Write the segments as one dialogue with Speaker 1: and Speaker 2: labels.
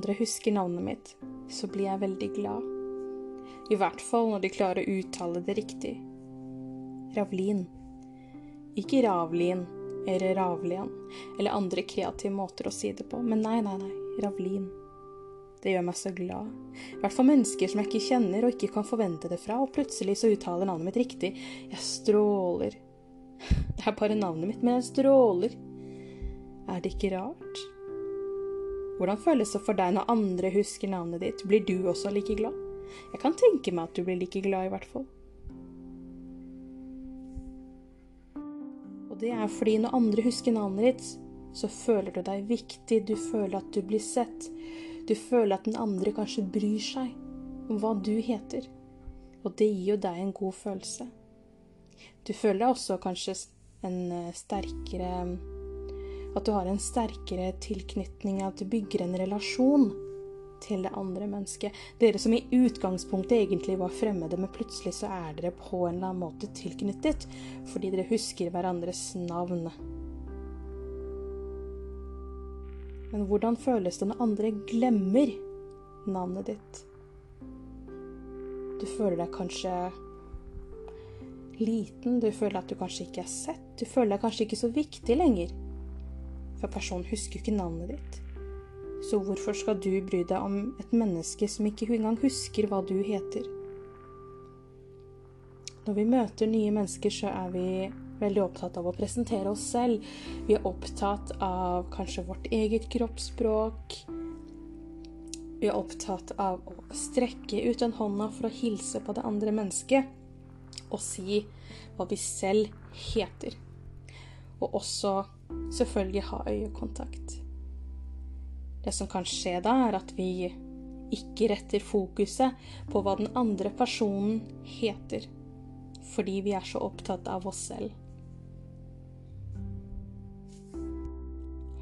Speaker 1: andre husker navnet mitt, så blir jeg veldig glad. I hvert fall når de klarer å uttale det riktig. Ravlin. Ikke Ravlin eller Ravlian eller andre kreative måter å si det på, men nei, nei, nei, Ravlin. Det gjør meg så glad. I hvert fall mennesker som jeg ikke kjenner og ikke kan forvente det fra, og plutselig så uttaler navnet mitt riktig. Jeg stråler. Det er bare navnet mitt, men jeg stråler. Er det ikke rart? Hvordan føles det for deg når andre husker navnet ditt? Blir du også like glad? Jeg kan tenke meg at du blir like glad, i hvert fall. Og det er fordi når andre husker navnet ditt, så føler du deg viktig, du føler at du blir sett. Du føler at den andre kanskje bryr seg om hva du heter. Og det gir jo deg en god følelse. Du føler deg også kanskje en eh, sterkere At du har en sterkere tilknytning, at du bygger en relasjon til det andre mennesket. Dere som i utgangspunktet egentlig var fremmede, men plutselig så er dere på en eller annen måte tilknyttet fordi dere husker hverandres navn. Men hvordan føles det når andre glemmer navnet ditt? Du føler deg kanskje liten, du føler at du kanskje ikke er sett, du føler deg kanskje ikke så viktig lenger. For personen husker jo ikke navnet ditt. Så hvorfor skal du bry deg om et menneske som ikke engang husker hva du heter? Når vi møter nye mennesker, så er vi veldig opptatt av å presentere oss selv. Vi er opptatt av kanskje vårt eget kroppsspråk. Vi er opptatt av å strekke ut den hånda for å hilse på det andre mennesket og si hva vi selv heter. Og også selvfølgelig ha øyekontakt. Det som kan skje da, er at vi ikke retter fokuset på hva den andre personen heter, fordi vi er så opptatt av oss selv.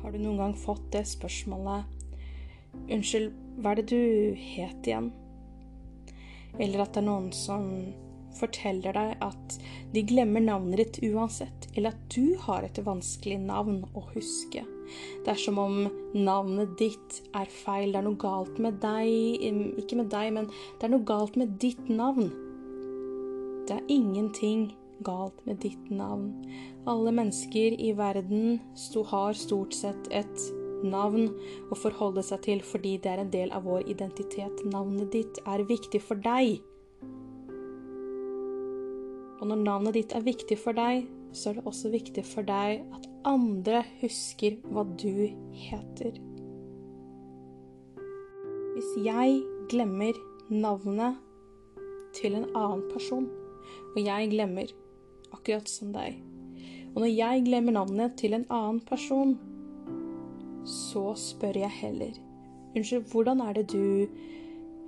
Speaker 1: Har du noen gang fått det spørsmålet Unnskyld, hva er det du het igjen? Eller at det er noen som forteller deg at de glemmer navnet ditt uansett, eller at du har et vanskelig navn å huske. Det er som om navnet ditt er feil, det er noe galt med deg Ikke med deg, men det er noe galt med ditt navn. Det er ingenting galt med ditt navn. Alle mennesker i verden har stort sett et navn å forholde seg til fordi det er en del av vår identitet. Navnet ditt er viktig for deg. Og når navnet ditt er viktig for deg, så er det også viktig for deg at andre husker hva du heter. Hvis jeg glemmer navnet til en annen person, og jeg glemmer akkurat som deg. Og når jeg glemmer navnet til en annen person, så spør jeg heller Unnskyld, hvordan er det du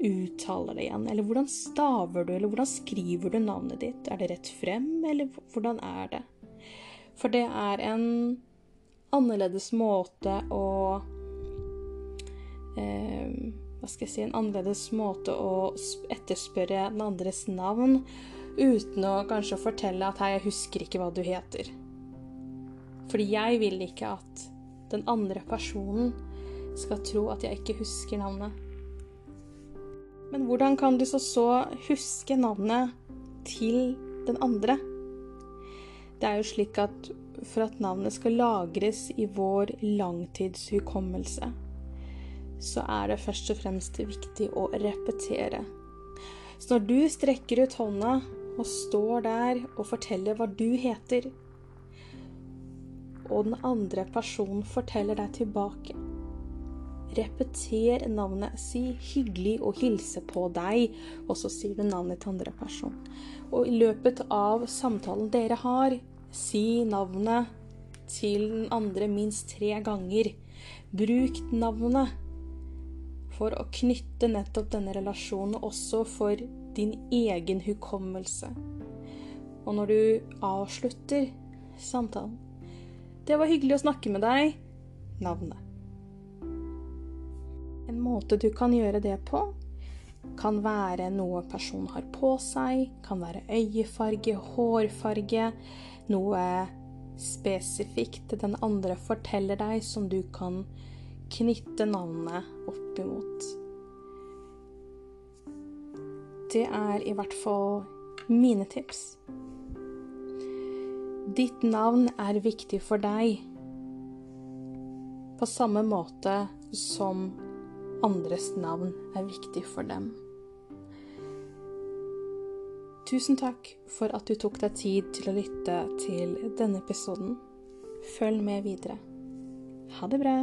Speaker 1: uttaler det igjen? Eller hvordan staver du, eller hvordan skriver du navnet ditt? Er det rett frem, eller hvordan er det? For det er en annerledes måte å eh, Hva skal jeg si En annerledes måte å etterspørre den andres navn uten å kanskje fortelle at 'hei, jeg husker ikke hva du heter'. Fordi jeg vil ikke at den andre personen skal tro at jeg ikke husker navnet. Men hvordan kan du så så huske navnet til den andre? Det er jo slik at for at navnet skal lagres i vår langtidshukommelse, så er det først og fremst viktig å repetere. Så når du strekker ut hånda og står der og forteller hva du heter, og den andre personen forteller deg tilbake. Repeter navnet. Si 'hyggelig å hilse på deg', og så sier du navnet til andre person. Og i løpet av samtalen dere har, si navnet til den andre minst tre ganger. Bruk navnet for å knytte nettopp denne relasjonen også for din egen hukommelse. Og når du avslutter samtalen Det var hyggelig å snakke med deg. Navnet. En måte du kan gjøre det på, kan være noe personen har på seg, kan være øyefarge, hårfarge, noe spesifikt den andre forteller deg som du kan knytte navnet opp imot. Det er i hvert fall mine tips. Ditt navn er viktig for deg på samme måte som andres navn er viktig for dem. Tusen takk for at du tok deg tid til å lytte til denne episoden. Følg med videre. Ha det bra!